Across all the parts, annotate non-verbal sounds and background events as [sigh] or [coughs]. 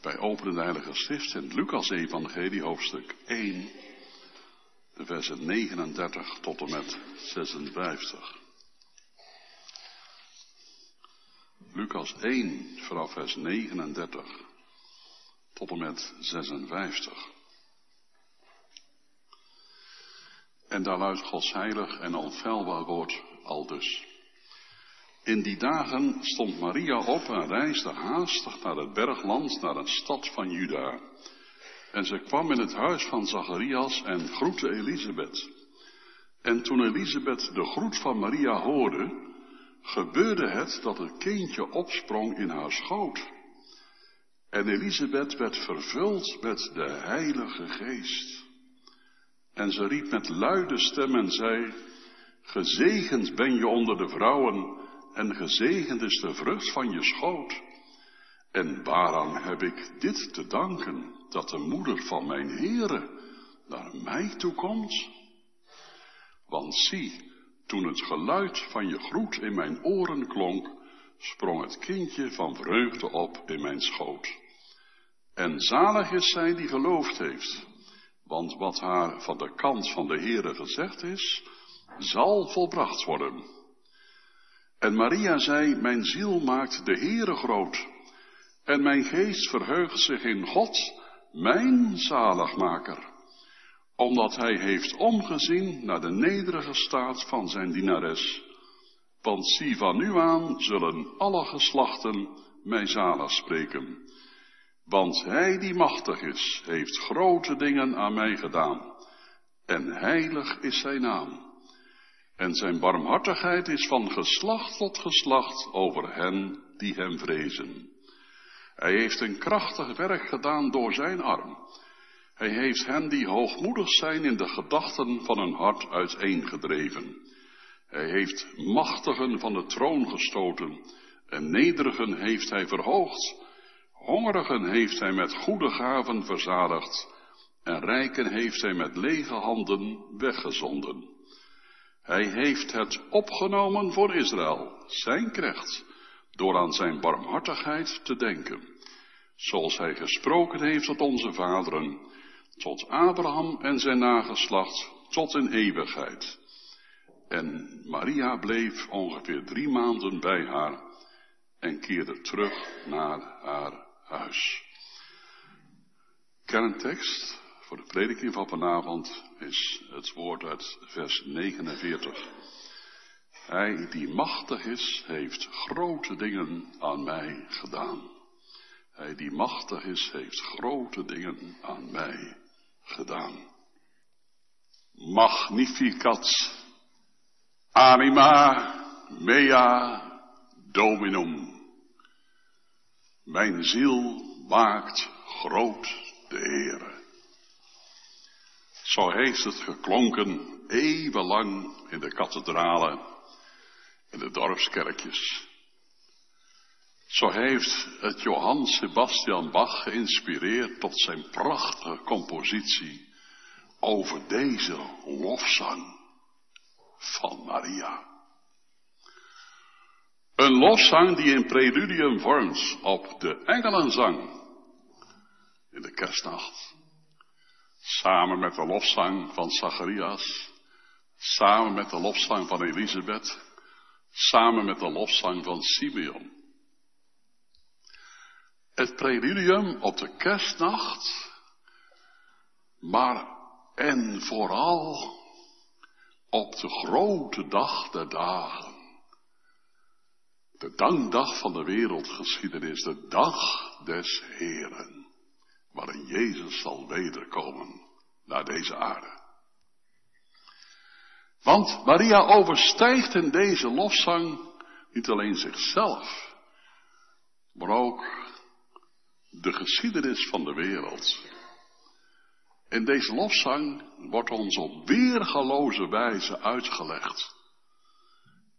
Wij openen de Heilige Schrift in Lucas Evangelie hoofdstuk 1, de versen 39 tot en met 56. Lucas 1 vanaf vers 39 tot en met 56. En daar luidt Gods heilig en onfeilbaar woord al dus. In die dagen stond Maria op en reisde haastig naar het bergland, naar een stad van Juda. En ze kwam in het huis van Zacharias en groette Elisabeth. En toen Elisabeth de groet van Maria hoorde, gebeurde het dat het kindje opsprong in haar schoot. En Elisabeth werd vervuld met de Heilige Geest. En ze riep met luide stem en zei, Gezegend ben je onder de vrouwen en gezegend is de vrucht van je schoot. En waaraan heb ik dit te danken, dat de moeder van mijn Heere naar mij toe komt? Want zie, toen het geluid van je groet in mijn oren klonk, sprong het kindje van vreugde op in mijn schoot. En zalig is zij die geloofd heeft, want wat haar van de kant van de Heere gezegd is, zal volbracht worden. En Maria zei, mijn ziel maakt de Heere groot, en mijn geest verheugt zich in God, mijn zaligmaker, omdat hij heeft omgezien naar de nederige staat van zijn dienares. Want zie van nu aan zullen alle geslachten mij zalig spreken. Want hij die machtig is, heeft grote dingen aan mij gedaan, en heilig is zijn naam. En zijn barmhartigheid is van geslacht tot geslacht over hen die hem vrezen. Hij heeft een krachtig werk gedaan door zijn arm. Hij heeft hen die hoogmoedig zijn in de gedachten van hun hart uiteengedreven. Hij heeft machtigen van de troon gestoten en nederigen heeft hij verhoogd. Hongerigen heeft hij met goede gaven verzadigd en rijken heeft hij met lege handen weggezonden. Hij heeft het opgenomen voor Israël, zijn krecht, door aan zijn barmhartigheid te denken, zoals hij gesproken heeft tot onze vaderen, tot Abraham en zijn nageslacht, tot in eeuwigheid. En Maria bleef ongeveer drie maanden bij haar en keerde terug naar haar huis. Kerntekst voor de prediking van vanavond is het woord uit vers 49. Hij die machtig is, heeft grote dingen aan mij gedaan. Hij die machtig is, heeft grote dingen aan mij gedaan. Magnificat anima mea dominum. Mijn ziel maakt groot de Heere. Zo heeft het geklonken eeuwenlang in de kathedralen en de dorpskerkjes. Zo heeft het Johann Sebastian Bach geïnspireerd tot zijn prachtige compositie over deze lofzang van Maria. Een lofzang die een preludium vormt op de engelenzang in de kerstnacht. Samen met de lofzang van Zacharias. Samen met de lofzang van Elisabeth. Samen met de lofzang van Simeon. Het preludium op de kerstnacht. Maar en vooral op de grote dag der dagen. De dankdag van de wereldgeschiedenis, de dag des Heren waarin Jezus zal wederkomen naar deze aarde. Want Maria overstijgt in deze lofzang niet alleen zichzelf, maar ook de geschiedenis van de wereld. In deze lofzang wordt ons op weergaloze wijze uitgelegd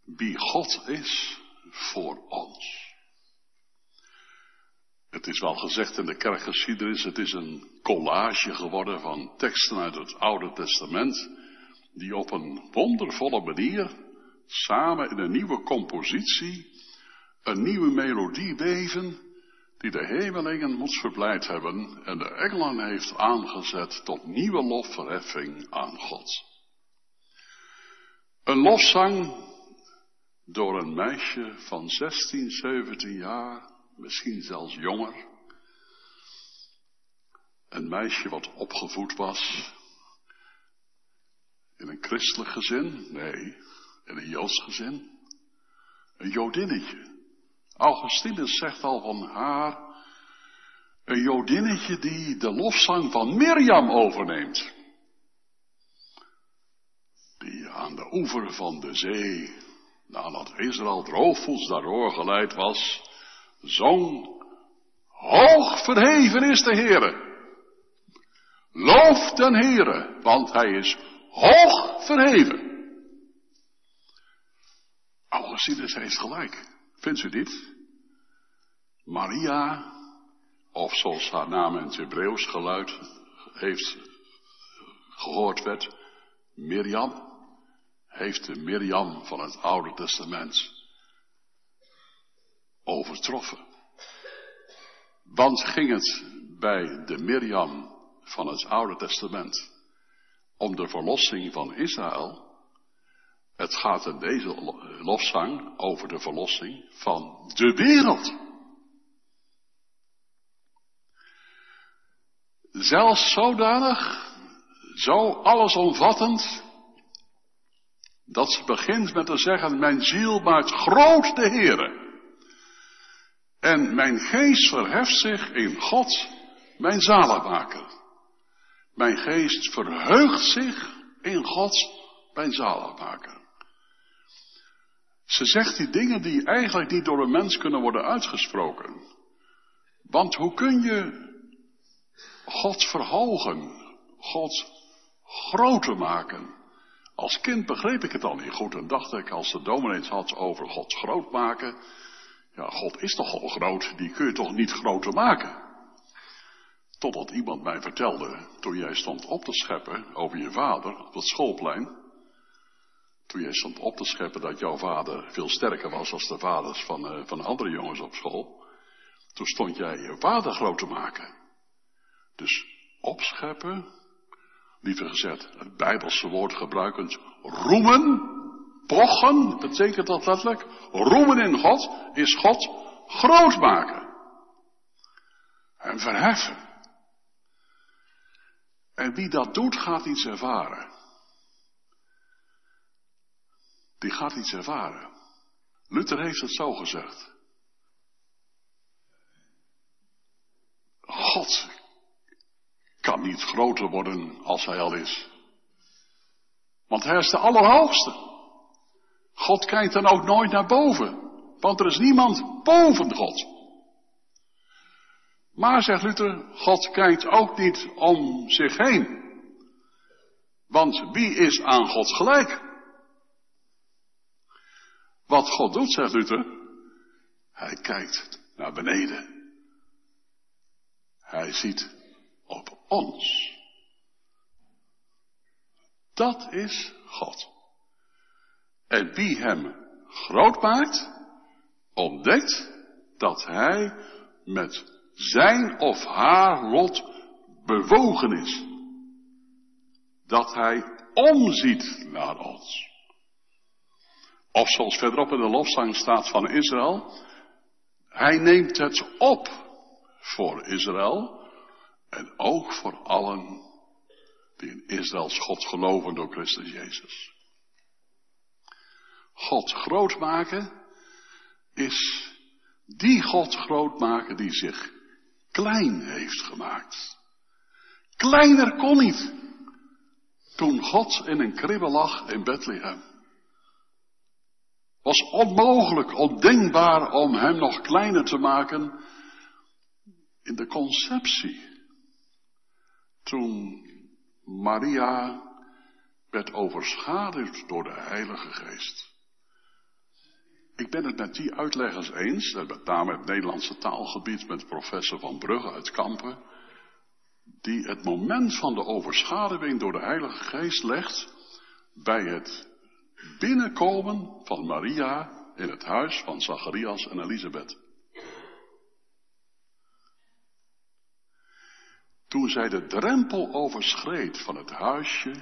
wie God is voor ons. Het is wel gezegd in de kerkgeschiedenis, het is een collage geworden van teksten uit het Oude Testament, die op een wondervolle manier samen in een nieuwe compositie een nieuwe melodie weven, die de hemelingen moet verblijd hebben en de engelen heeft aangezet tot nieuwe lofverheffing aan God. Een lofzang door een meisje van 16, 17 jaar, misschien zelfs jonger. Een meisje wat opgevoed was in een christelijk gezin, nee, in een joods gezin. Een jodinnetje. Augustinus zegt al van haar, een jodinnetje die de lofzang van Mirjam overneemt. Die aan de oever van de zee, nadat Israël droogvoets daardoor geleid was, zong, hoog verheven is de Heere. Loof den Heere, want hij is hoog verheven. Augustinus heeft gelijk. Vindt u dit? Maria, of zoals haar naam in het Hebreeuws geluid heeft gehoord werd, Mirjam, heeft de Mirjam van het Oude Testament overtroffen. Want ging het bij de Mirjam van het Oude Testament om de verlossing van Israël, het gaat in deze lofzang over de verlossing van de wereld. Zelfs zodanig, zo allesomvattend, dat ze begint met te zeggen, mijn ziel maakt groot de Heere. En mijn geest verheft zich in God, mijn zaligmaker. Mijn geest verheugt zich in God, mijn zaligmaker. Ze zegt die dingen die eigenlijk niet door een mens kunnen worden uitgesproken. Want hoe kun je God verhogen, God groter maken? Als kind begreep ik het al niet goed en dacht ik als de dominee had over God groot maken. Ja, God is toch al groot, die kun je toch niet groter maken? Totdat iemand mij vertelde, toen jij stond op te scheppen over je vader op het schoolplein. Toen jij stond op te scheppen dat jouw vader veel sterker was dan de vaders van, uh, van andere jongens op school. Toen stond jij je vader groot te maken. Dus opscheppen, liever gezegd, het Bijbelse woord gebruikend, roemen, pochen, betekent dat letterlijk, roemen in God, is God groot maken. En verheffen. En wie dat doet, gaat iets ervaren. Die gaat iets ervaren. Luther heeft het zo gezegd. God kan niet groter worden als hij al is. Want hij is de Allerhoogste. God kijkt dan ook nooit naar boven. Want er is niemand boven God. Maar, zegt Luther, God kijkt ook niet om zich heen. Want wie is aan God gelijk? Wat God doet, zegt Luther, hij kijkt naar beneden. Hij ziet op ons. Dat is God. En wie hem groot maakt, ontdekt dat hij met zijn of haar lot bewogen is. Dat hij omziet naar ons. Of zoals verderop in de lofzang staat van Israël, hij neemt het op voor Israël en ook voor allen die in Israëls God geloven door Christus Jezus. God groot maken is die God groot maken die zich klein heeft gemaakt. Kleiner kon niet. Toen God in een kribbe lag in Bethlehem. Was onmogelijk, ondenkbaar om hem nog kleiner te maken in de conceptie. Toen Maria werd overschaduwd door de Heilige Geest. Ik ben het met die uitleggers eens, met name het Nederlandse taalgebied met professor Van Brugge uit Kampen, die het moment van de overschaduwing door de Heilige Geest legt bij het binnenkomen van Maria in het huis van Zacharias en Elisabeth. toen zij de drempel overschreed van het huisje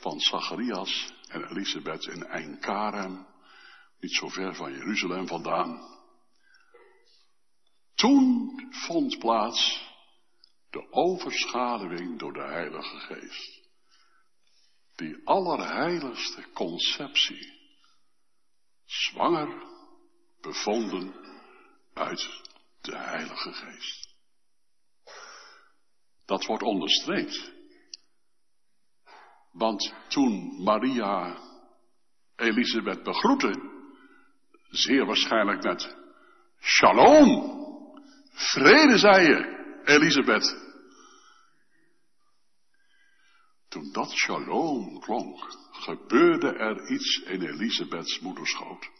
van Zacharias en Elisabeth in Einkarem, niet zo ver van Jeruzalem vandaan. Toen vond plaats de overschaduwing door de Heilige Geest. Die allerheiligste conceptie, zwanger bevonden uit de Heilige Geest. Dat wordt onderstreept. Want toen Maria Elisabeth begroette, zeer waarschijnlijk met Shalom, vrede zei je, Elisabeth. Toen dat shalom klonk, gebeurde er iets in Elisabeths moederschoot.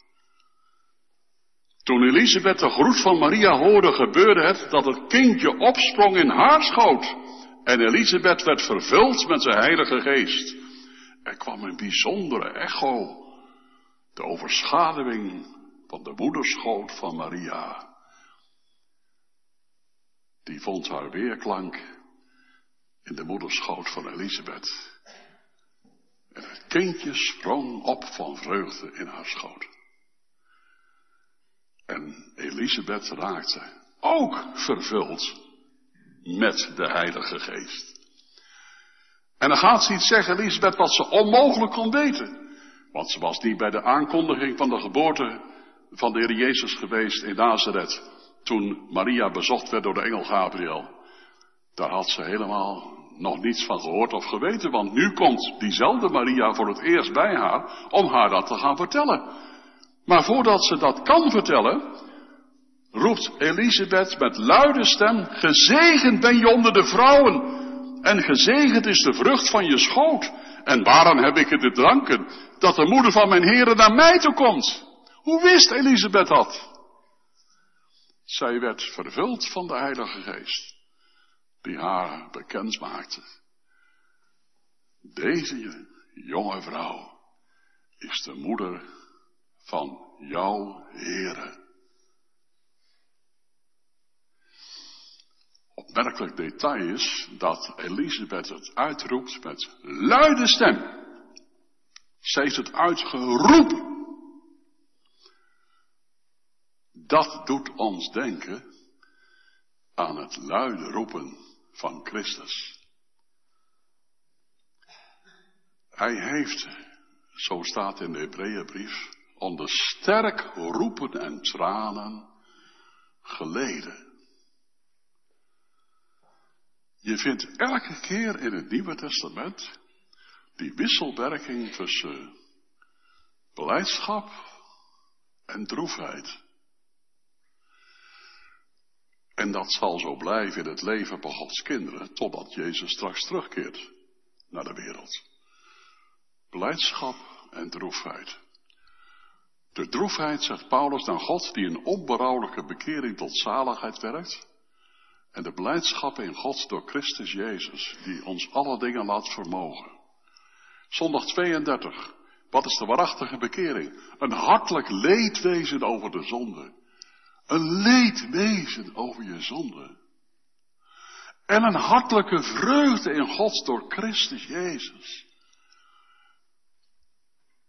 Toen Elisabeth de groet van Maria hoorde, gebeurde het dat het kindje opsprong in haar schoot. En Elisabeth werd vervuld met de Heilige Geest. Er kwam een bijzondere echo, de overschaduwing van de moederschoot van Maria. Die vond haar weerklank in de moederschoot van Elisabeth. En het kindje sprong op van vreugde in haar schoot. En Elisabeth raakte ook vervuld met de Heilige Geest. En dan gaat ze iets zeggen, Elisabeth, wat ze onmogelijk kon weten. Want ze was niet bij de aankondiging van de geboorte van de Heer Jezus geweest in Nazareth. Toen Maria bezocht werd door de engel Gabriel. Daar had ze helemaal nog niets van gehoord of geweten. Want nu komt diezelfde Maria voor het eerst bij haar om haar dat te gaan vertellen. Maar voordat ze dat kan vertellen, roept Elisabeth met luide stem, gezegend ben je onder de vrouwen en gezegend is de vrucht van je schoot. En waarom heb ik het te dranken dat de moeder van mijn heren naar mij toe komt? Hoe wist Elisabeth dat? Zij werd vervuld van de Heilige Geest, die haar bekend maakte. Deze jonge vrouw is de moeder van jouw Heere. Opmerkelijk detail is dat Elisabeth het uitroept met luide stem. Zij heeft het uitgeroepen. Dat doet ons denken aan het luide roepen van Christus. Hij heeft, zo staat in de Hebreeënbrief, onder sterk roepen en tranen geleden. Je vindt elke keer in het Nieuwe Testament die wisselwerking tussen beleidschap en droefheid. En dat zal zo blijven in het leven van Gods kinderen, totdat Jezus straks terugkeert naar de wereld. Blijdschap en droefheid. De droefheid, zegt Paulus, naar God die een onberouwelijke bekering tot zaligheid werkt. En de blijdschap in God door Christus Jezus, die ons alle dingen laat vermogen. Zondag 32. Wat is de waarachtige bekering? Een hartelijk leedwezen over de zonde. Een leedwezen over je zonde. En een hartelijke vreugde in God door Christus Jezus.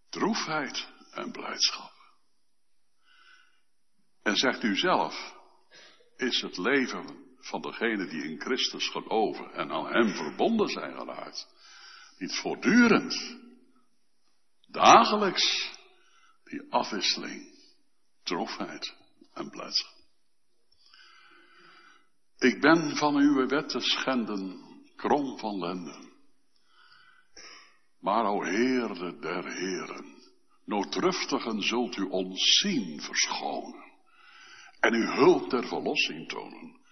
Droefheid en blijdschap. En zegt u zelf, is het leven van degenen die in Christus geloven en aan Hem verbonden zijn geraakt, niet voortdurend, dagelijks, die afwisseling, droefheid en blijdschap. Ik ben van uw wetten schenden, krom van lenden. Maar o Heerde der Heren, noodruftigen zult u ons zien verschonen en uw hulp ter verlossing tonen.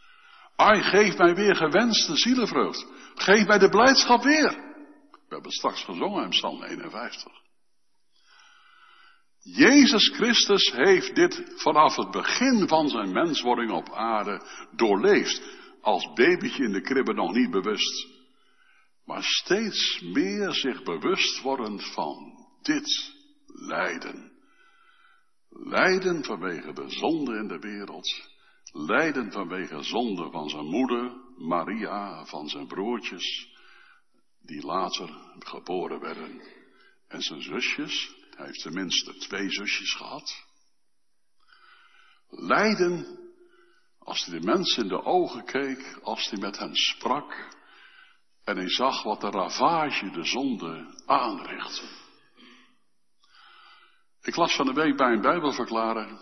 Ai, geef mij weer gewenste zielenvreugd. Geef mij de blijdschap weer. We hebben straks gezongen in Psalm 51. Jezus Christus heeft dit vanaf het begin van zijn menswording op aarde doorleefd. Als babytje in de kribbe nog niet bewust. Maar steeds meer zich bewust worden van dit lijden. Lijden vanwege de zonde in de wereld. lijden vanwege zonde van zijn moeder, Maria, van zijn broertjes, die later geboren werden. En zijn zusjes, hij heeft tenminste twee zusjes gehad. Lijden als hij de mensen in de ogen keek, als hij met hen sprak en hij zag wat de ravage de zonde aanrichtte. Ik las van de week bij een Bijbelverklarer,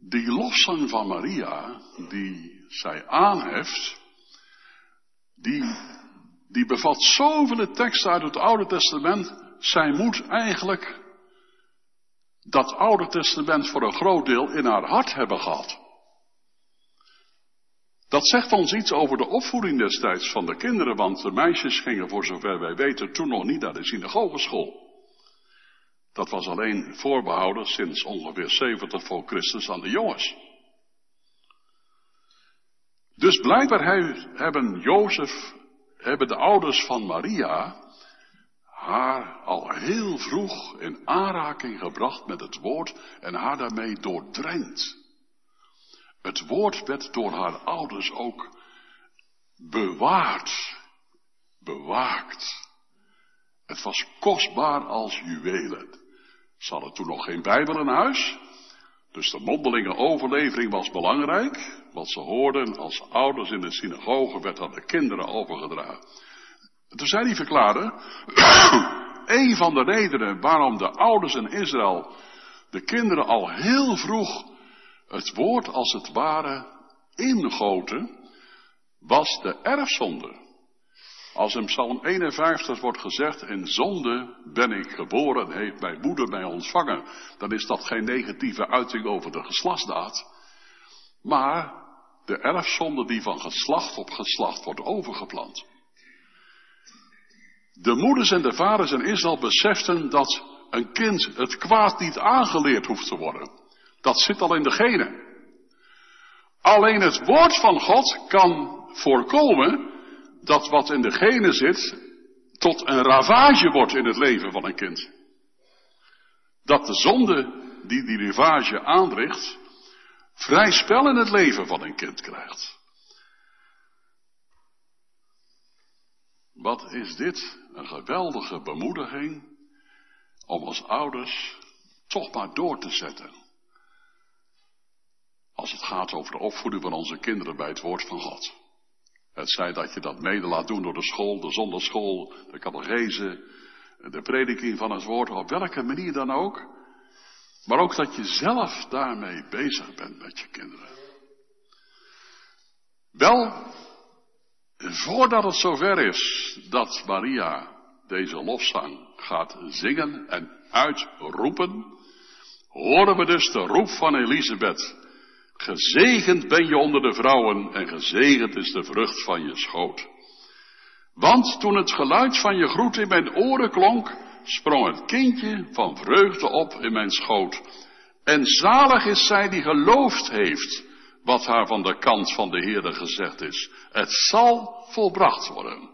die lofzang van Maria, die zij aanheft, die, die bevat zoveel teksten uit het Oude Testament, zij moet eigenlijk dat Oude Testament voor een groot deel in haar hart hebben gehad. Dat zegt ons iets over de opvoeding destijds van de kinderen, want de meisjes gingen voor zover wij weten toen nog niet naar de synagogeschool. Dat was alleen voorbehouden sinds ongeveer 70 voor Christus aan de jongens. Dus blijkbaar hebben Jozef, hebben de ouders van Maria haar al heel vroeg in aanraking gebracht met het woord en haar daarmee doordrenkt. Het woord werd door haar ouders ook bewaard, bewaakt. Het was kostbaar als juwelen. Ze hadden toen nog geen Bijbel in huis. Dus de mondelinge overlevering was belangrijk. Wat ze hoorden als ouders in de synagoge werd aan de kinderen overgedragen. Toen zei hij verklaarde, [coughs] een van de redenen waarom de ouders in Israël de kinderen al heel vroeg het woord als het ware ingoten, was de erfzonde. Als in Psalm 51 wordt gezegd, in zonde ben ik geboren en heeft mijn moeder mij ontvangen, dan is dat geen negatieve uiting over de geslachtsdaad, maar de erfzonde die van geslacht op geslacht wordt overgeplant. De moeders en de vaders in Israël beseften dat een kind het kwaad niet aangeleerd hoeft te worden. Dat zit al in de genen. Alleen het woord van God kan voorkomen dat wat in de genen zit tot een ravage wordt in het leven van een kind. Dat de zonde die die ravage aanricht, vrij spel in het leven van een kind krijgt. Wat is dit een geweldige bemoediging om als ouders toch maar door te zetten. Als het gaat over de opvoeding van onze kinderen bij het woord van God. Het zij dat je dat mede laat doen door de school, de zonderschool, de catechese, de prediking van het woord, op welke manier dan ook. Maar ook dat je zelf daarmee bezig bent met je kinderen. Wel, voordat het zover is dat Maria deze lofzang gaat zingen en uitroepen, horen we dus de roep van Elisabeth. Gezegend ben je onder de vrouwen en gezegend is de vrucht van je schoot. Want toen het geluid van je groet in mijn oren klonk, sprong het kindje van vreugde op in mijn schoot. En zalig is zij die geloofd heeft wat haar van de kant van de Heerde gezegd is. Het zal volbracht worden.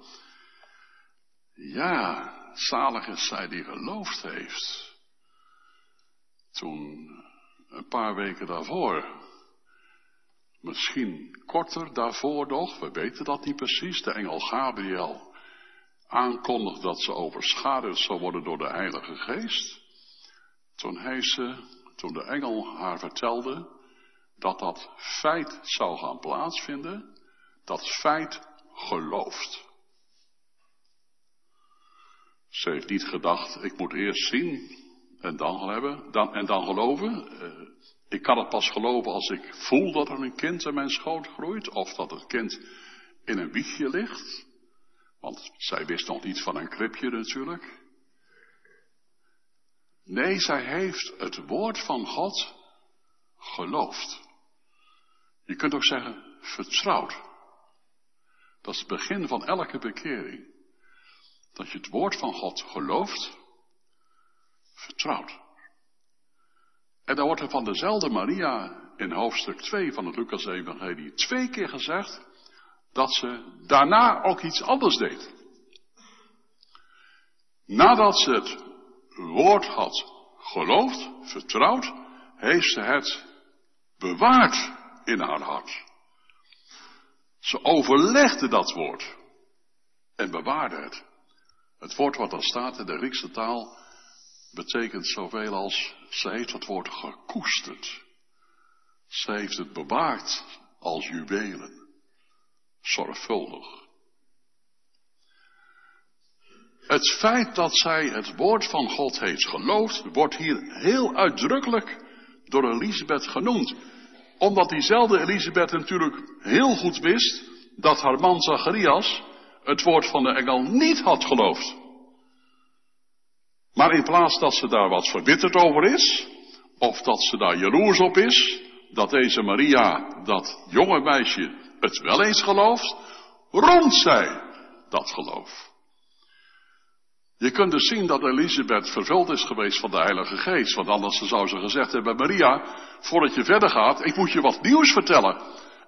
Ja, zalig is zij die geloofd heeft. Toen, een paar weken daarvoor, misschien korter daarvoor nog, we weten dat niet precies, de engel Gabriel aankondigt dat ze overschaduwd zou worden door de Heilige Geest. Toen hij ze, toen de engel haar vertelde dat dat feit zou gaan plaatsvinden, dat feit gelooft. Ze heeft niet gedacht, ik moet eerst zien en dan hebben, dan, en dan geloven. Uh, ik kan het pas geloven als ik voel dat er een kind in mijn schoot groeit, of dat het kind in een wiegje ligt. Want zij wist nog niet van een kribje natuurlijk. Nee, zij heeft het woord van God geloofd. Je kunt ook zeggen vertrouwd. Dat is het begin van elke bekering. Dat je het woord van God gelooft, vertrouwt. En dan wordt er van dezelfde Maria in hoofdstuk 2 van het Lucas-evangelie twee keer gezegd dat ze daarna ook iets anders deed. Nadat ze het woord had geloofd, vertrouwd, heeft ze het bewaard in haar hart. Ze overlegde dat woord en bewaarde het. Het woord wat er staat in de Griekse taal betekent zoveel als ze heeft het woord gekoesterd. Ze heeft het bewaard als juwelen. Zorgvuldig. Het feit dat zij het woord van God heeft geloofd, wordt hier heel uitdrukkelijk door Elisabeth genoemd. Omdat diezelfde Elisabeth natuurlijk heel goed wist dat haar man Zacharias het woord van de engel niet had geloofd. Maar in plaats dat ze daar wat verbitterd over is, of dat ze daar jaloers op is, dat deze Maria, dat jonge meisje, het wel eens gelooft, rond zij dat geloof. Je kunt dus zien dat Elisabeth vervuld is geweest van de Heilige Geest. Want anders zou ze gezegd hebben, Maria, voordat je verder gaat, ik moet je wat nieuws vertellen.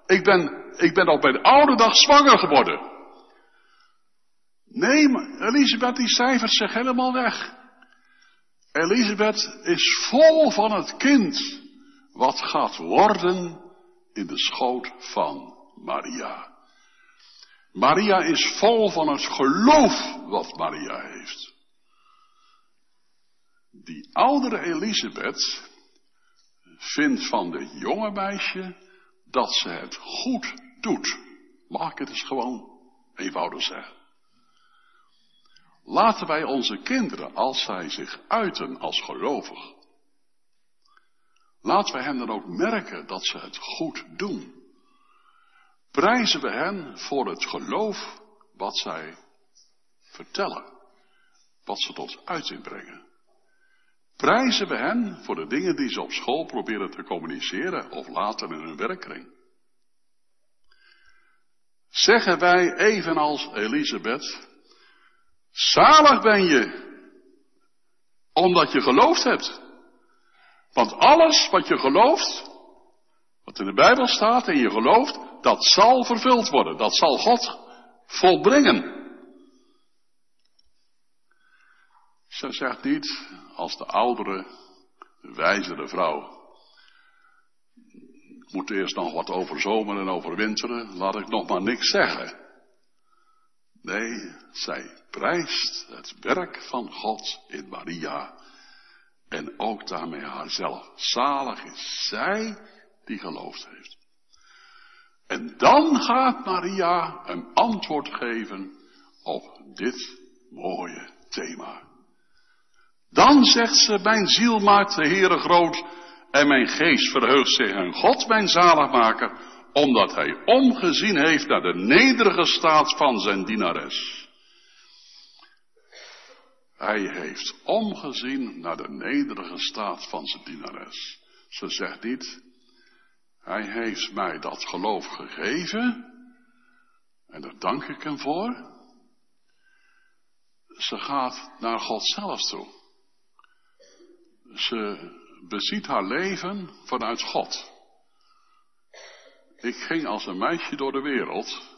Ik ben, ik ben op mijn oude dag zwanger geworden. Nee, Elisabeth die cijfert zich helemaal weg. Elisabeth is vol van het kind wat gaat worden in de schoot van Maria. Maria is vol van het geloof wat Maria heeft. Die oudere Elisabeth vindt van de jonge meisje dat ze het goed doet. Mag ik het eens gewoon eenvoudig zeggen. Laten wij onze kinderen, als zij zich uiten als gelovig, laten wij hen dan ook merken dat ze het goed doen. Prijzen we hen voor het geloof wat zij vertellen, wat ze tot uiting brengen. Prijzen we hen voor de dingen die ze op school proberen te communiceren of later in hun werkkring. Zeggen wij evenals Elisabeth, zalig ben je, omdat je geloofd hebt. Want alles wat je gelooft, wat in de Bijbel staat en je gelooft, dat zal vervuld worden. Dat zal God volbrengen. Ze zegt niet als de oudere, wijzere vrouw. Ik moet eerst nog wat over zomer en over winteren, laat ik nog maar niks zeggen. Nee, zij prijst het werk van God in Maria en ook daarmee haarzelf. Zalig is zij die geloofd heeft. En dan gaat Maria een antwoord geven op dit mooie thema. Dan zegt ze, mijn ziel maakt de Heere groot en mijn geest verheugt zich in God, mijn zaligmaker, omdat hij omgezien heeft naar de nederige staat van zijn dienares. Hij heeft omgezien naar de nederige staat van zijn dienares. Ze zegt niet, hij heeft mij dat geloof gegeven. En daar dank ik hem voor. Ze gaat naar God zelf toe. Ze beziet haar leven vanuit God. Ik ging als een meisje door de wereld.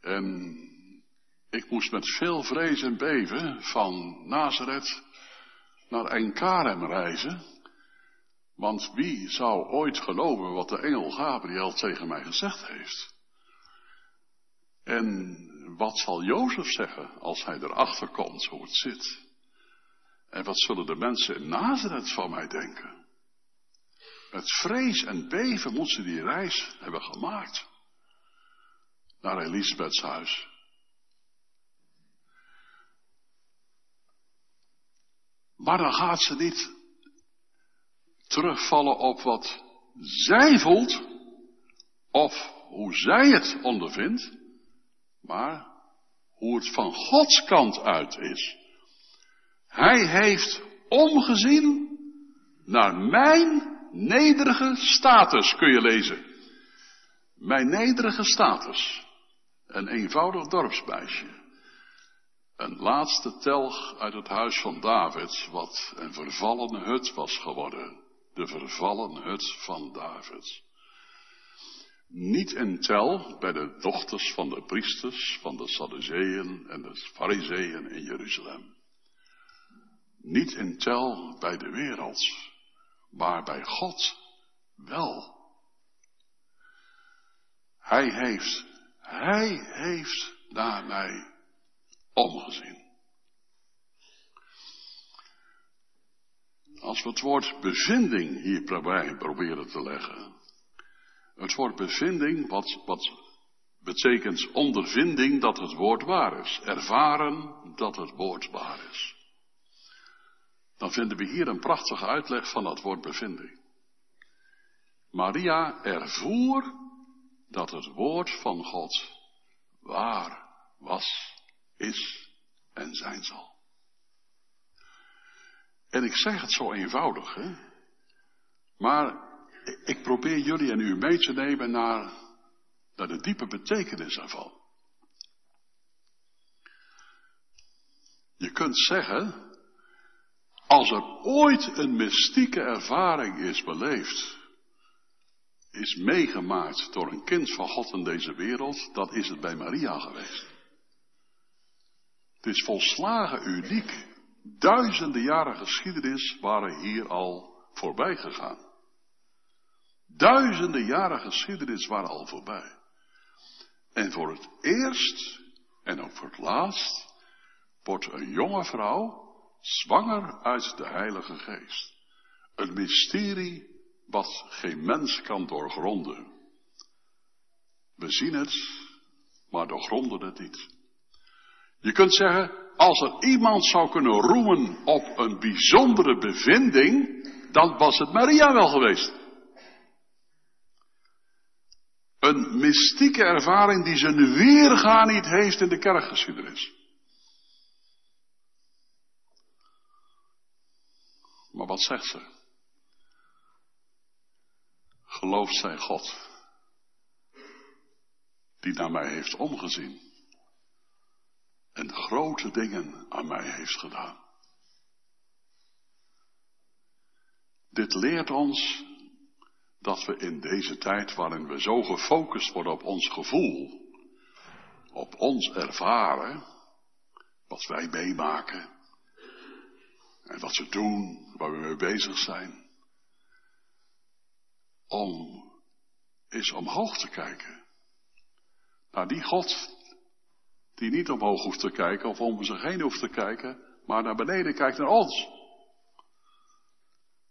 En ik moest met veel vrees en beven van Nazareth naar Enkarem reizen. Want wie zou ooit geloven wat de engel Gabriel tegen mij gezegd heeft? En wat zal Jozef zeggen als hij erachter komt hoe het zit? En wat zullen de mensen in Nazareth van mij denken? Met vrees en beven moet ze die reis hebben gemaakt. Naar Elisabeths huis. Maar dan gaat ze niet terugvallen op wat zij voelt, of hoe zij het ondervindt, maar hoe het van Gods kant uit is. Hij heeft omgezien naar mijn nederige status, kun je lezen. Mijn nederige status. Een eenvoudig dorpsmeisje. Een laatste telg uit het huis van David, wat een vervallen hut was geworden de vervallen hut van David. Niet in tel bij de dochters van de priesters, van de Sadduceeën en de Fariseeën in Jeruzalem. Niet in tel bij de wereld, maar bij God wel. Hij heeft, hij heeft naar mij omgezien. Als we het woord bevinding hierbij proberen te leggen. Het woord bevinding, wat, wat betekent ondervinding dat het woord waar is. Ervaren dat het woord waar is. Dan vinden we hier een prachtige uitleg van dat woord bevinding. Maria ervoer dat het woord van God waar was, is en zijn zal. En ik zeg het zo eenvoudig, hè? maar ik probeer jullie en u mee te nemen naar, naar de diepe betekenis ervan. Je kunt zeggen, als er ooit een mystieke ervaring is beleefd, is meegemaakt door een kind van God in deze wereld, dat is het bij Maria geweest. Het is volslagen uniek. Duizenden jaren geschiedenis waren hier al voorbij gegaan. Duizenden jaren geschiedenis waren al voorbij. En voor het eerst, en ook voor het laatst, wordt een jonge vrouw zwanger uit de Heilige Geest. Een mysterie wat geen mens kan doorgronden. We zien het, maar doorgronden het niet. Je kunt zeggen, als er iemand zou kunnen roemen op een bijzondere bevinding, dan was het Maria wel geweest. Een mystieke ervaring die zijn weerga niet heeft in de kerkgeschiedenis. Maar wat zegt ze? Gelooft zij God, die naar mij heeft omgezien en grote dingen aan mij heeft gedaan. Dit leert ons dat we in deze tijd waarin we zo gefocust worden op ons gevoel, op ons ervaren, wat wij meemaken en wat we doen, waar we mee bezig zijn, om eens omhoog te kijken. Naar die God die niet omhoog hoeft te kijken of om zich heen hoeft te kijken, maar naar beneden kijkt naar ons.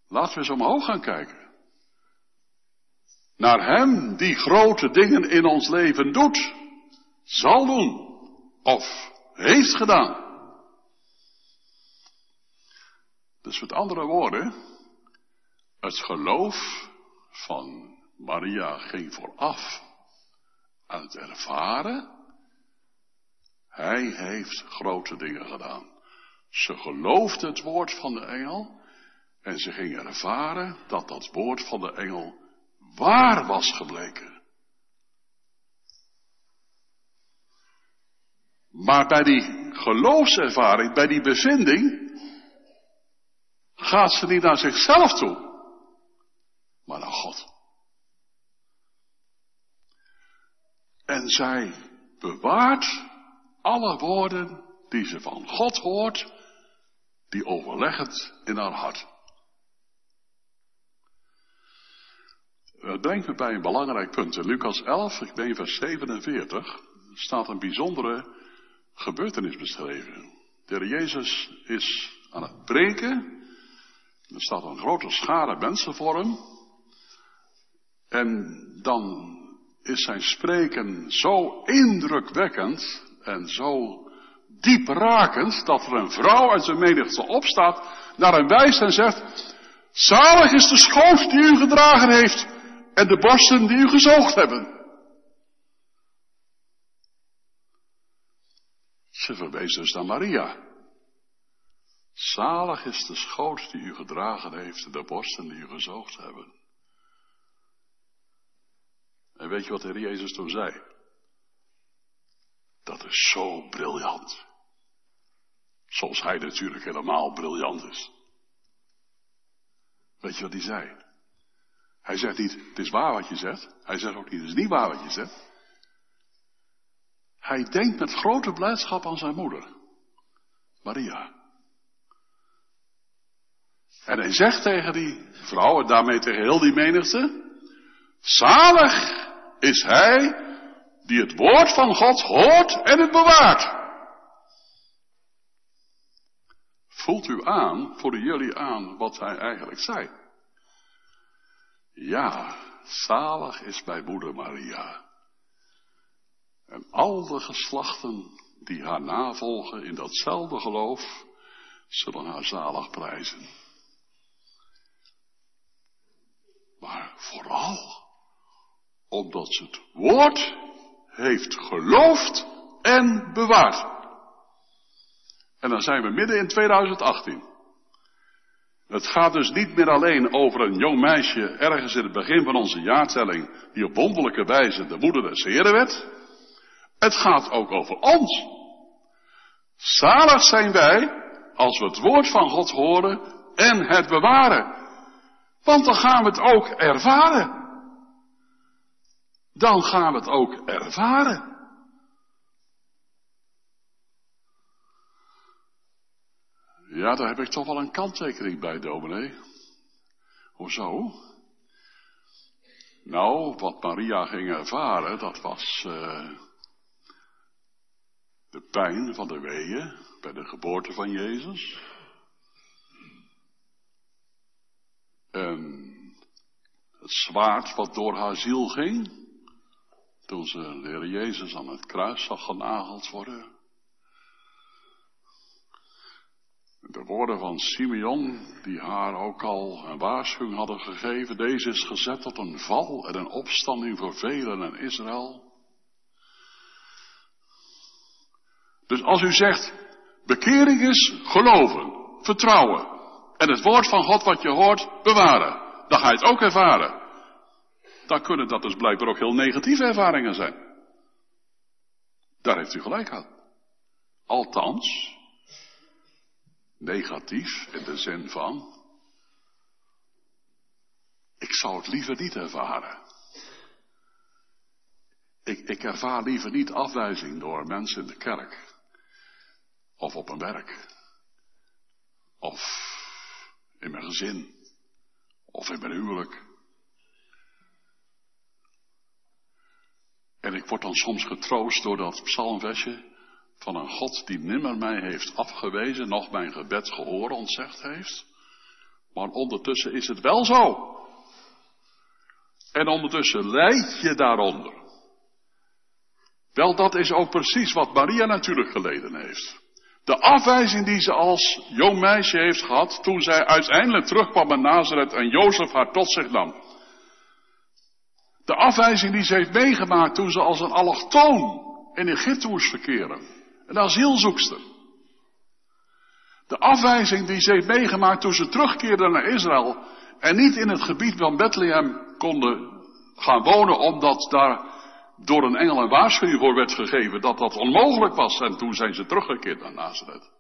Laten we eens omhoog gaan kijken. Naar Hem die grote dingen in ons leven doet, zal doen of heeft gedaan. Dus met andere woorden, het geloof van Maria ging vooraf aan het ervaren. Hij heeft grote dingen gedaan. Ze geloofde het woord van de engel en ze ging ervaren dat dat woord van de engel waar was gebleken. Maar bij die geloofservaring, bij die bevinding, gaat ze niet naar zichzelf toe maar naar God. En zij bewaart alle woorden die ze van God hoort, die overleggend in haar hart. Het brengt me bij een belangrijk punt. In Lucas 11, ik ben vers 47, staat een bijzondere gebeurtenis beschreven. De Heer Jezus is aan het preken. Er staat een grote schare mensen voor hem. En dan is zijn spreken zo indrukwekkend en zo dieprakend dat er een vrouw uit zijn menigte opstaat, naar hem wijst en zegt, zalig is de schoot die u gedragen heeft en de borsten die u gezoogd hebben. Ze verwees dus naar Maria. Zalig is de schoot die u gedragen heeft en de borsten die u gezoogd hebben. En weet je wat de Heer Jezus toen zei? Zo briljant. Zoals hij natuurlijk helemaal briljant is. Weet je wat hij zei? Hij zegt niet, het is waar wat je zegt. Hij zegt ook niet, het is niet waar wat je zegt. Hij denkt met grote blijdschap aan zijn moeder, Maria. En hij zegt tegen die vrouw, en daarmee tegen heel die menigte, zalig is hij die het woord van God hoort en het bewaart. Voelt u aan, voelen jullie aan wat hij eigenlijk zei? Ja, zalig is bij moeder Maria. En al de geslachten die haar navolgen in datzelfde geloof, zullen haar zalig prijzen. Maar vooral omdat ze het woord heeft geloofd en bewaard. En dan zijn we midden in 2018. Het gaat dus niet meer alleen over een jong meisje ergens in het begin van onze jaartelling die op wonderlijke wijze de moeder des Heren werd. Het gaat ook over ons. Zalig zijn wij als we het woord van God horen en het bewaren. Want dan gaan we het ook ervaren. Dan gaan we het ook ervaren. Ja, daar heb ik toch wel een kanttekening bij, dominee. Hoezo? Nou, wat Maria ging ervaren, dat was uh, de pijn van de weeën bij de geboorte van Jezus. En het zwaard wat door haar ziel ging, toen ze de Heer Jezus aan het kruis zag genageld worden. De woorden van Simeon, die haar ook al een waarschuwing hadden gegeven, deze is gezet tot een val en een opstanding voor velen en Israël. Dus als u zegt, bekering is geloven, vertrouwen en het woord van God wat je hoort bewaren, dan ga je het ook ervaren. Dan kunnen dat dus blijkbaar ook heel negatieve ervaringen zijn. Daar heeft u gelijk aan. Althans, negatief in de zin van, ik zou het liever niet ervaren. Ik, ik ervaar liever niet afwijzing door mensen in de kerk. Of op mijn werk. Of in mijn gezin. Of in mijn huwelijk. En ik word dan soms getroost door dat psalmversje van een God die nimmer mij heeft afgewezen, nog mijn gebed gehoor ontzegd heeft. Maar ondertussen is het wel zo. En ondertussen leid je daaronder. Wel, dat is ook precies wat Maria natuurlijk geleden heeft. De afwijzing die ze als jong meisje heeft gehad toen zij uiteindelijk terugkwam naar Nazareth en Jozef haar tot zich nam. De afwijzing die ze heeft meegemaakt toen ze als een allochtoon in Egypte moest verkeren. Een asielzoekster. De afwijzing die ze heeft meegemaakt toen ze terugkeerde naar Israël en niet in het gebied van Bethlehem konden gaan wonen omdat daar door een engel een waarschuwing voor werd gegeven dat dat onmogelijk was en toen zijn ze teruggekeerd naar Nazareth.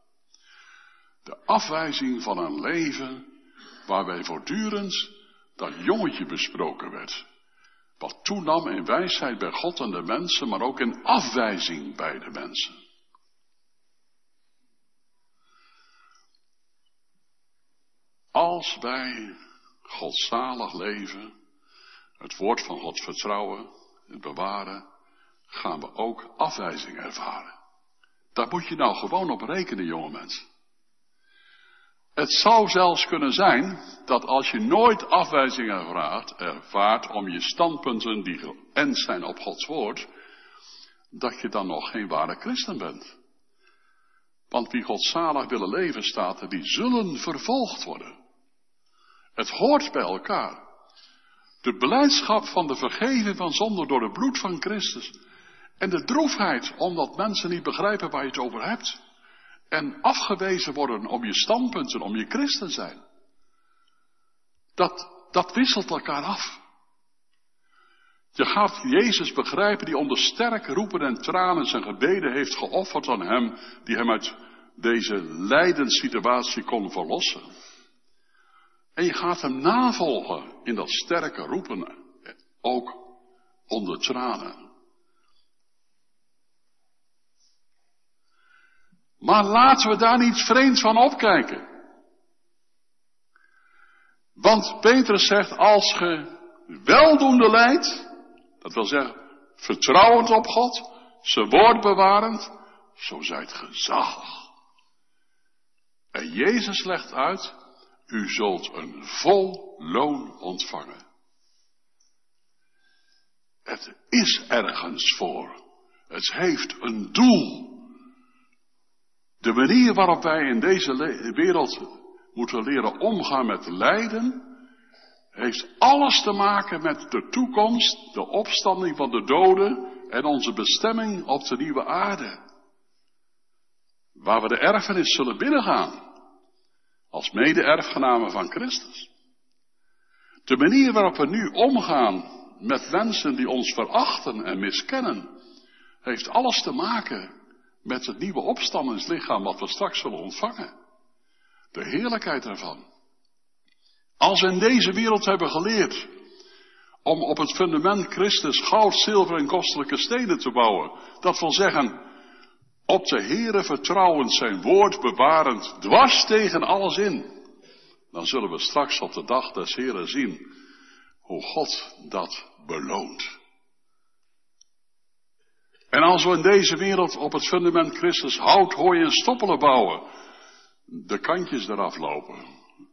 De afwijzing van een leven waarbij voortdurend dat jongetje besproken werd. Wat toenam in wijsheid bij God en de mensen, maar ook in afwijzing bij de mensen. Als wij godzalig leven, het woord van God vertrouwen, het bewaren, gaan we ook afwijzing ervaren. Daar moet je nou gewoon op rekenen, jonge mensen. Het zou zelfs kunnen zijn dat als je nooit afwijzing ervaart, ervaart om je standpunten die geënt zijn op Gods woord, dat je dan nog geen ware christen bent. Want wie godzalig willen leven staat die zullen vervolgd worden. Het hoort bij elkaar. De beleidschap van de vergeving van zonde door het bloed van Christus. En de droefheid omdat mensen niet begrijpen waar je het over hebt. En afgewezen worden om je standpunten, om je christen zijn. Dat, dat wisselt elkaar af. Je gaat Jezus begrijpen die onder sterk roepen en tranen zijn gebeden heeft geofferd aan hem die hem uit deze lijdenssituatie kon verlossen. En je gaat hem navolgen in dat sterke roepen, ook onder tranen. Maar laten we daar niet vreemd van opkijken. Want Petrus zegt, als ge weldoende leidt, dat wil zeggen, vertrouwend op God, zijn woord bewarend, zo zijt gezalig. En Jezus legt uit, u zult een vol loon ontvangen. Het is ergens voor. Het heeft een doel. De manier waarop wij in deze wereld moeten leren omgaan met lijden, heeft alles te maken met de toekomst, de opstanding van de doden en onze bestemming op de nieuwe aarde. Waar we de erfenis zullen binnengaan. Als mede-erfgenamen van Christus. De manier waarop we nu omgaan met mensen die ons verachten en miskennen, heeft alles te maken met het nieuwe opstandingslichaam wat we straks zullen ontvangen. De heerlijkheid ervan. Als we in deze wereld hebben geleerd om op het fundament Christus goud, zilver en kostelijke stenen te bouwen, dat wil zeggen, op de Heere vertrouwend zijn woord bewarend, dwars tegen alles in, dan zullen we straks op de dag des Heren zien hoe God dat beloont. En als we in deze wereld op het fundament Christus hout, hooi en stoppelen bouwen, de kantjes eraf lopen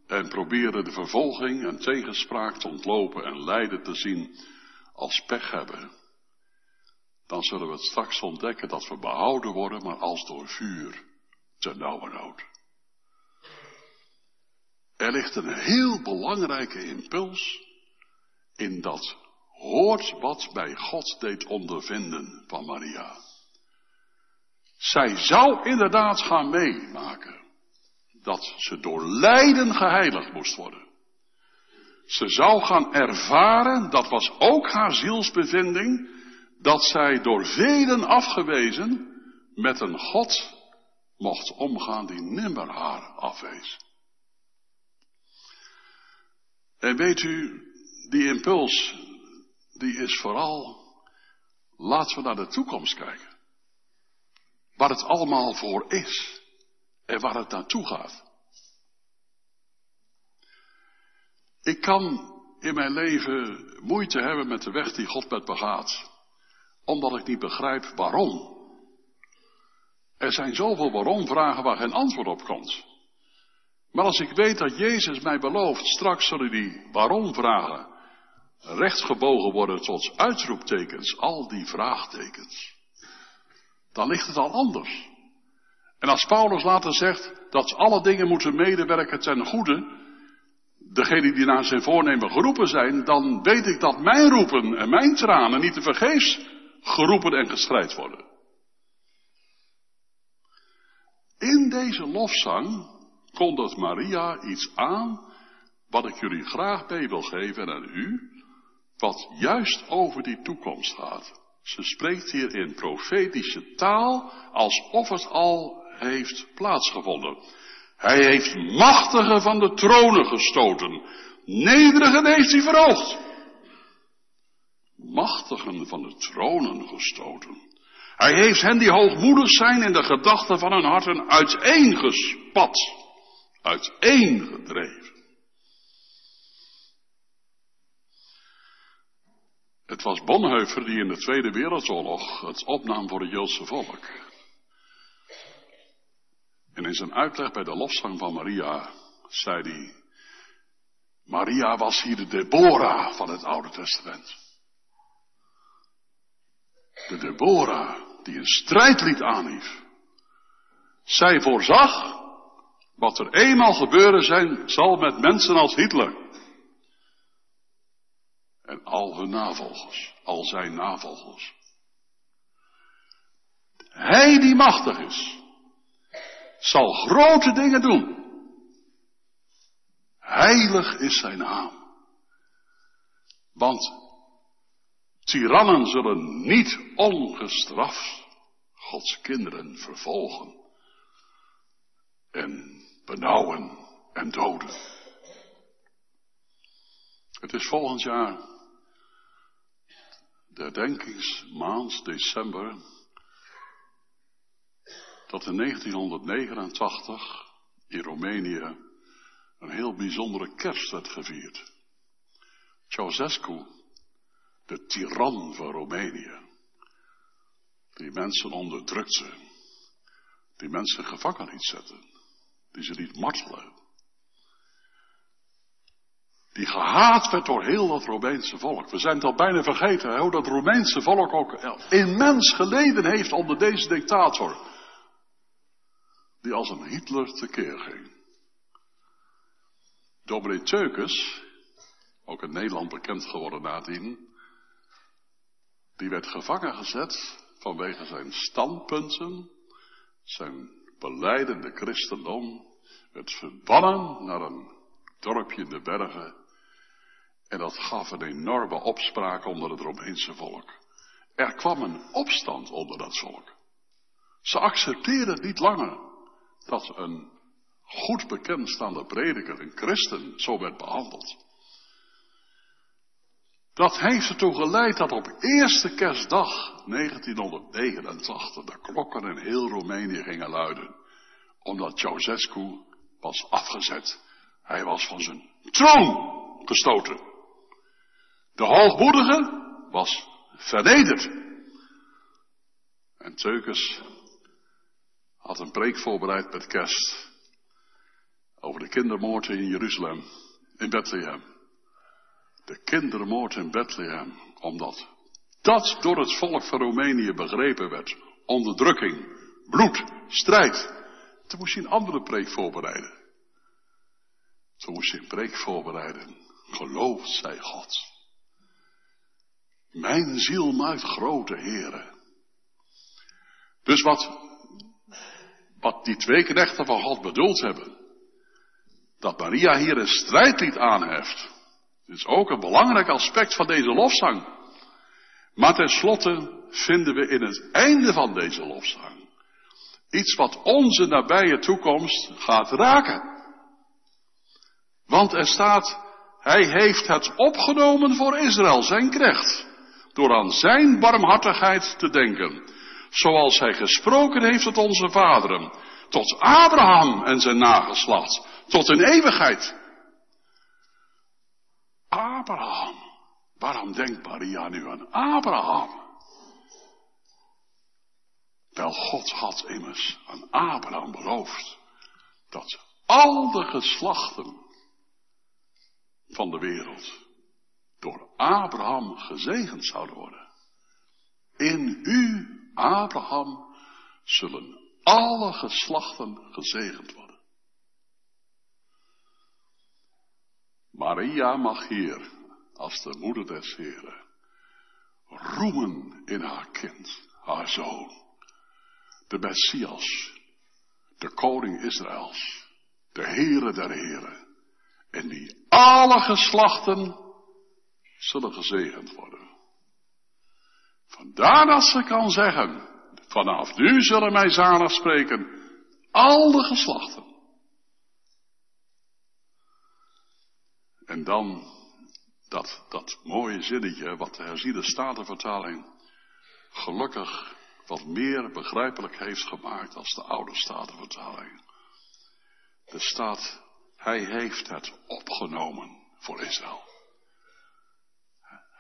en proberen de vervolging en tegenspraak te ontlopen en lijden te zien als pech hebben, dan zullen we het straks ontdekken dat we behouden worden, maar als door vuur, te nauwe nood. Er ligt een heel belangrijke impuls in dat hoort wat bij God deed ondervinden van Maria. Zij zou inderdaad gaan meemaken dat ze door lijden geheiligd moest worden. Ze zou gaan ervaren, dat was ook haar zielsbevinding, dat zij door velen afgewezen met een God mocht omgaan die nimmer haar afwees. En weet u, die impuls, die is vooral, laten we naar de toekomst kijken. Waar het allemaal voor is en waar het naartoe gaat. Ik kan in mijn leven moeite hebben met de weg die God met me gaat, omdat ik niet begrijp waarom. Er zijn zoveel waarom-vragen waar geen antwoord op komt. Maar als ik weet dat Jezus mij belooft, straks zullen die waarom-vragen rechtsgebogen worden tot uitroeptekens, al die vraagtekens, dan ligt het al anders. En als Paulus later zegt dat alle dingen moeten medewerken ten goede, degenen die naar zijn voornemen geroepen zijn, dan weet ik dat mijn roepen en mijn tranen niet te vergeefs geroepen en gestrijd worden. In deze lofzang kondigt Maria iets aan wat ik jullie graag mee wil geven aan u, wat juist over die toekomst gaat. Ze spreekt hier in profetische taal alsof het al heeft plaatsgevonden. Hij heeft machtigen van de tronen gestoten. Nederigen heeft hij verhoogd. Machtigen van de tronen gestoten. Hij heeft hen die hoogmoedig zijn in de gedachten van hun harten uiteengespat. Uiteengedreven. Het was Bonhoeffer die in de Tweede Wereldoorlog het opnam voor het Joodse volk. En in zijn uitleg bij de lofzang van Maria zei hij, Maria was hier de Deborah van het Oude Testament. De Deborah die een strijdlied aanhief. Zij voorzag wat er eenmaal gebeuren zijn zal met mensen als Hitler. En al hun navolgers, al zijn navolgers. Hij die machtig is, zal grote dingen doen. Heilig is zijn naam. Want tirannen zullen niet ongestraft Gods kinderen vervolgen en benauwen en doden. Het is volgend jaar de herdenkingsmaand december dat in 1989 in Roemenië een heel bijzondere kerst werd gevierd. Ceausescu, de tiran van Roemenië, Die mensen onderdrukte. Die mensen gevangen liet zetten. Die ze niet martelen. Die gehaat werd door heel dat Romeinse volk. We zijn het al bijna vergeten hoe dat Romeinse volk ook immens geleden heeft onder deze dictator. Die als een Hitler tekeer ging. Dominee Teukes, ook in Nederland bekend geworden nadien, die werd gevangen gezet vanwege zijn standpunten, zijn beleidende christendom, werd verbannen naar een dorpje in de bergen. En dat gaf een enorme opspraak onder het Romeinse volk. Er kwam een opstand onder dat volk. Ze accepteerden niet langer dat een goed bekendstaande prediker, een christen, zo werd behandeld. Dat heeft ertoe geleid dat op eerste kerstdag 1989 de klokken in heel Roemenië gingen luiden. Omdat Ceausescu was afgezet. Hij was van zijn troon gestoten. De hoogmoedige was vernederd. En Teukes had een preek voorbereid met kerst. Over de kindermoord in Jeruzalem, in Bethlehem. De kindermoord in Bethlehem, omdat dat door het volk van Roemenië begrepen werd. Onderdrukking, bloed, strijd. Toen moest hij een andere preek voorbereiden. Toen moest hij een preek voorbereiden. Geloof, zei God. Mijn ziel maakt grote heren. Dus wat, wat die twee knechten van God bedoeld hebben, dat Maria hier een strijdlied aanheft, is ook een belangrijk aspect van deze lofzang. Maar tenslotte vinden we in het einde van deze lofzang iets wat onze nabije toekomst gaat raken. Want er staat, hij heeft het opgenomen voor Israël, zijn krecht, door aan zijn barmhartigheid te denken, zoals hij gesproken heeft tot onze vaderen, tot Abraham en zijn nageslacht, tot in eeuwigheid. Abraham. Waarom denkt Maria nu aan Abraham? Wel, God had immers aan Abraham beloofd dat al de geslachten van de wereld door Abraham gezegend zouden worden. In u, Abraham, zullen alle geslachten gezegend worden. Maria mag hier, als de moeder des Heren, roemen in haar kind, haar zoon, de Messias, de koning Israëls, de Heere der Heren, en die alle geslachten zullen gezegend worden. Vandaar dat ze kan zeggen, vanaf nu zullen mij zalig spreken al de geslachten. En dan dat, dat mooie zinnetje wat de herziende statenvertaling gelukkig wat meer begrijpelijk heeft gemaakt als de oude statenvertaling. Er staat, hij heeft het opgenomen voor Israël.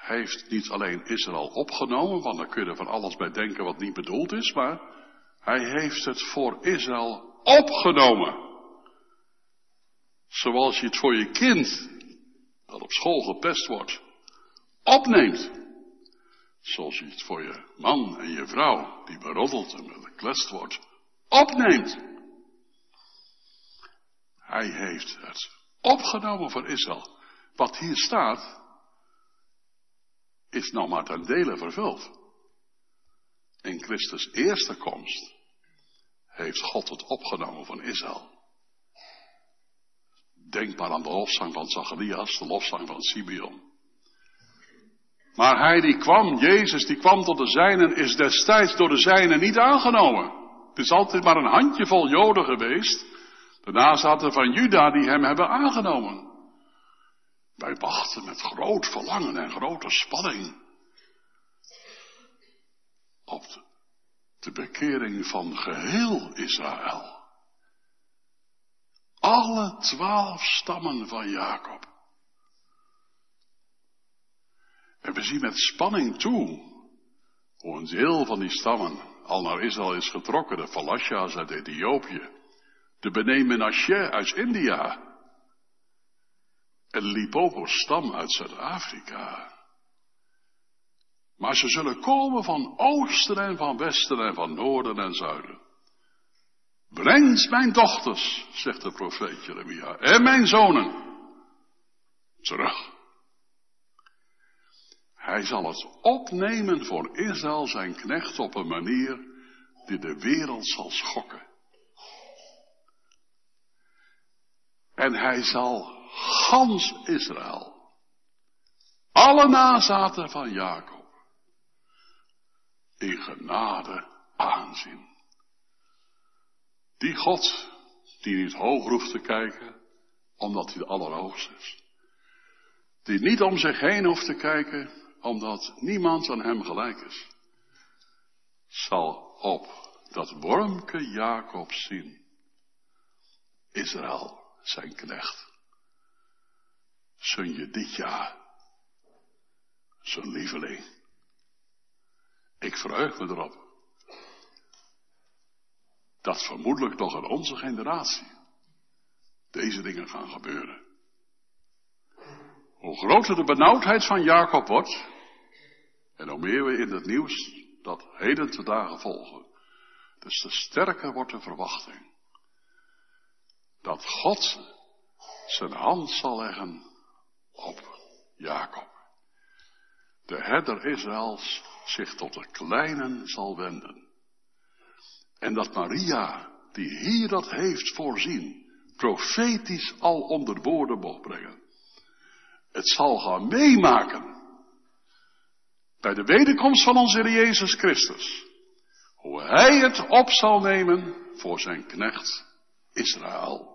Heeft niet alleen Israël opgenomen, want dan kun je er van alles bij denken wat niet bedoeld is, maar hij heeft het voor Israël opgenomen. Zoals je het voor je kind, dat op school gepest wordt, opneemt. Zoals je het voor je man en je vrouw, die beroddeld en geklest wordt, opneemt. Hij heeft het opgenomen voor Israël. Wat hier staat, is nog maar ten dele vervuld. In Christus eerste komst heeft God het opgenomen van Israël. Denk maar aan de lofzang van Zacharias, de lofzang van Simeon. Maar hij die kwam, Jezus die kwam tot de zijnen, is destijds door de zijnen niet aangenomen. Het is altijd maar een handjevol Joden geweest. Daarna zaten van Juda die hem hebben aangenomen. Wij wachten met groot verlangen en grote spanning op de, bekering van geheel Israël. Alle twaalf stammen van Jacob. En we zien met spanning toe hoe een deel van die stammen al naar Israël is getrokken, de Falasha's uit Ethiopië, de Bene Menashe uit India, en de Lipopo-stam uit Zuid-Afrika. Maar ze zullen komen van oosten en van westen en van noorden en zuiden. Brengt mijn dochters, zegt de profeet Jeremia, en mijn zonen terug. Hij zal het opnemen voor Israël zijn knecht op een manier die de wereld zal schokken. En hij zal gans Israël, alle nazaten van Jacob, in genade aanzien. Die God, die niet hoog hoeft te kijken, omdat hij de allerhoogste is. Die niet om zich heen hoeft te kijken, omdat niemand aan hem gelijk is. Zal op dat wormke Jacob zien. Israël, zijn knecht. Zun je dit jaar, zijn lieveling. Ik verheug me erop. Dat vermoedelijk nog in onze generatie deze dingen gaan gebeuren. Hoe groter de benauwdheid van Jacob wordt, en hoe meer we in het nieuws dat heden te dagen volgen, dus te sterker wordt de verwachting dat God zijn hand zal leggen op Jacob. De herder Israëls zich tot de kleinen zal wenden. En dat Maria, die hier dat heeft voorzien, profetisch al onder woorden mocht brengen. Het zal gaan meemaken. Bij de wederkomst van onze Jezus Christus. Hoe Hij het op zal nemen voor zijn knecht Israël.